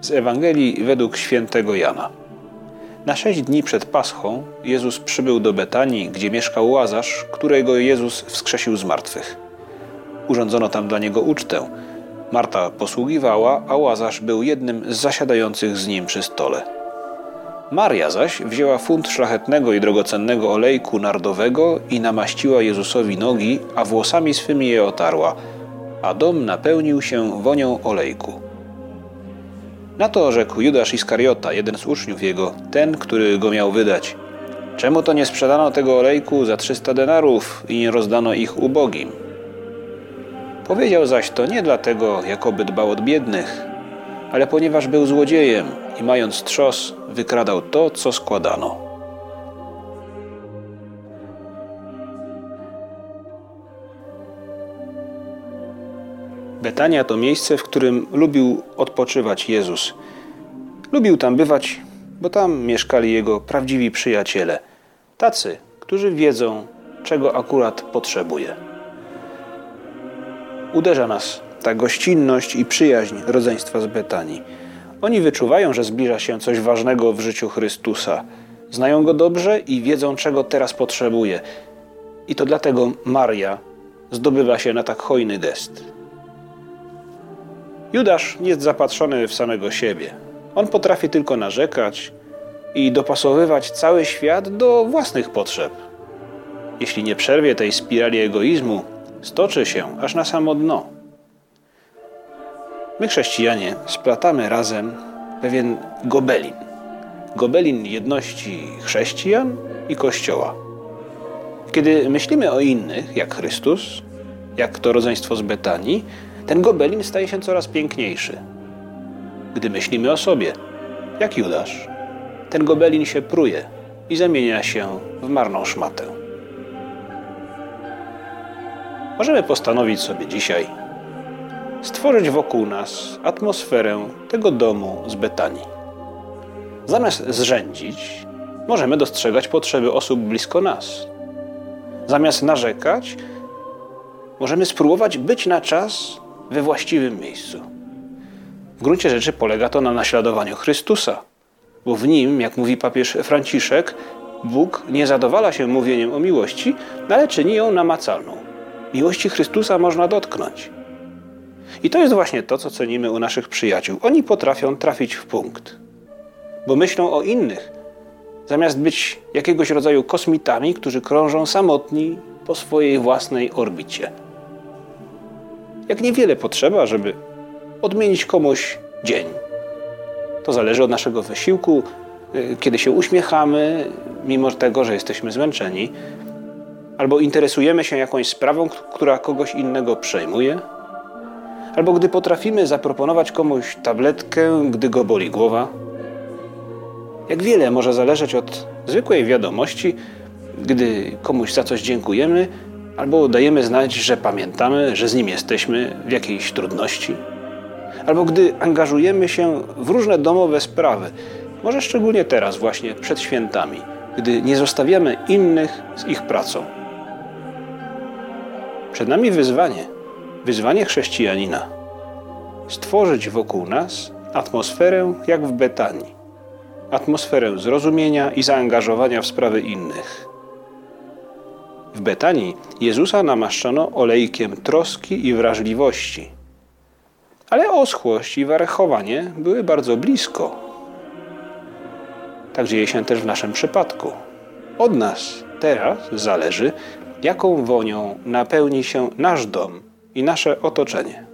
Z Ewangelii według świętego Jana. Na sześć dni przed Paschą Jezus przybył do Betanii, gdzie mieszkał Łazarz, którego Jezus wskrzesił z martwych. Urządzono tam dla niego ucztę. Marta posługiwała, a Łazarz był jednym z zasiadających z nim przy stole. Maria zaś wzięła funt szlachetnego i drogocennego olejku nardowego i namaściła Jezusowi nogi, a włosami swymi je otarła, a dom napełnił się wonią olejku. Na to rzekł Judasz Iskariota, jeden z uczniów jego, ten, który go miał wydać. Czemu to nie sprzedano tego olejku za trzysta denarów i nie rozdano ich ubogim? Powiedział zaś to nie dlatego, jakoby dbał od biednych, ale ponieważ był złodziejem i mając trzos, wykradał to, co składano. Betania to miejsce, w którym lubił odpoczywać Jezus. Lubił tam bywać, bo tam mieszkali jego prawdziwi przyjaciele, tacy, którzy wiedzą, czego akurat potrzebuje. Uderza nas ta gościnność i przyjaźń rodzeństwa z Betanii. Oni wyczuwają, że zbliża się coś ważnego w życiu Chrystusa. Znają go dobrze i wiedzą, czego teraz potrzebuje. I to dlatego Maria zdobywa się na tak hojny gest. Judasz jest zapatrzony w samego siebie. On potrafi tylko narzekać i dopasowywać cały świat do własnych potrzeb. Jeśli nie przerwie tej spirali egoizmu, stoczy się aż na samo dno. My, chrześcijanie, splatamy razem pewien gobelin. Gobelin jedności chrześcijan i Kościoła. Kiedy myślimy o innych, jak Chrystus, jak to rodzeństwo z Betanii, ten gobelin staje się coraz piękniejszy. Gdy myślimy o sobie, jak Judasz, ten gobelin się pruje i zamienia się w marną szmatę. Możemy postanowić sobie dzisiaj stworzyć wokół nas atmosferę tego domu z Betanii. Zamiast zrzędzić, możemy dostrzegać potrzeby osób blisko nas. Zamiast narzekać, możemy spróbować być na czas we właściwym miejscu. W gruncie rzeczy polega to na naśladowaniu Chrystusa, bo w nim, jak mówi papież Franciszek, Bóg nie zadowala się mówieniem o miłości, ale czyni ją namacalną. Miłości Chrystusa można dotknąć. I to jest właśnie to, co cenimy u naszych przyjaciół. Oni potrafią trafić w punkt, bo myślą o innych, zamiast być jakiegoś rodzaju kosmitami, którzy krążą samotni po swojej własnej orbicie. Jak niewiele potrzeba, żeby odmienić komuś dzień. To zależy od naszego wysiłku, y, kiedy się uśmiechamy, mimo tego, że jesteśmy zmęczeni, albo interesujemy się jakąś sprawą, która kogoś innego przejmuje, albo gdy potrafimy zaproponować komuś tabletkę, gdy go boli głowa. Jak wiele może zależeć od zwykłej wiadomości, gdy komuś za coś dziękujemy, albo dajemy znać, że pamiętamy, że z nim jesteśmy w jakiejś trudności, albo gdy angażujemy się w różne domowe sprawy, może szczególnie teraz, właśnie przed świętami, gdy nie zostawiamy innych z ich pracą. Przed nami wyzwanie, wyzwanie chrześcijanina. Stworzyć wokół nas atmosferę jak w Betanii, atmosferę zrozumienia i zaangażowania w sprawy innych w Betanii Jezusa namaszczono olejkiem troski i wrażliwości. Ale oschłość i warechowanie były bardzo blisko. Tak dzieje się też w naszym przypadku. Od nas teraz zależy, jaką wonią napełni się nasz dom i nasze otoczenie.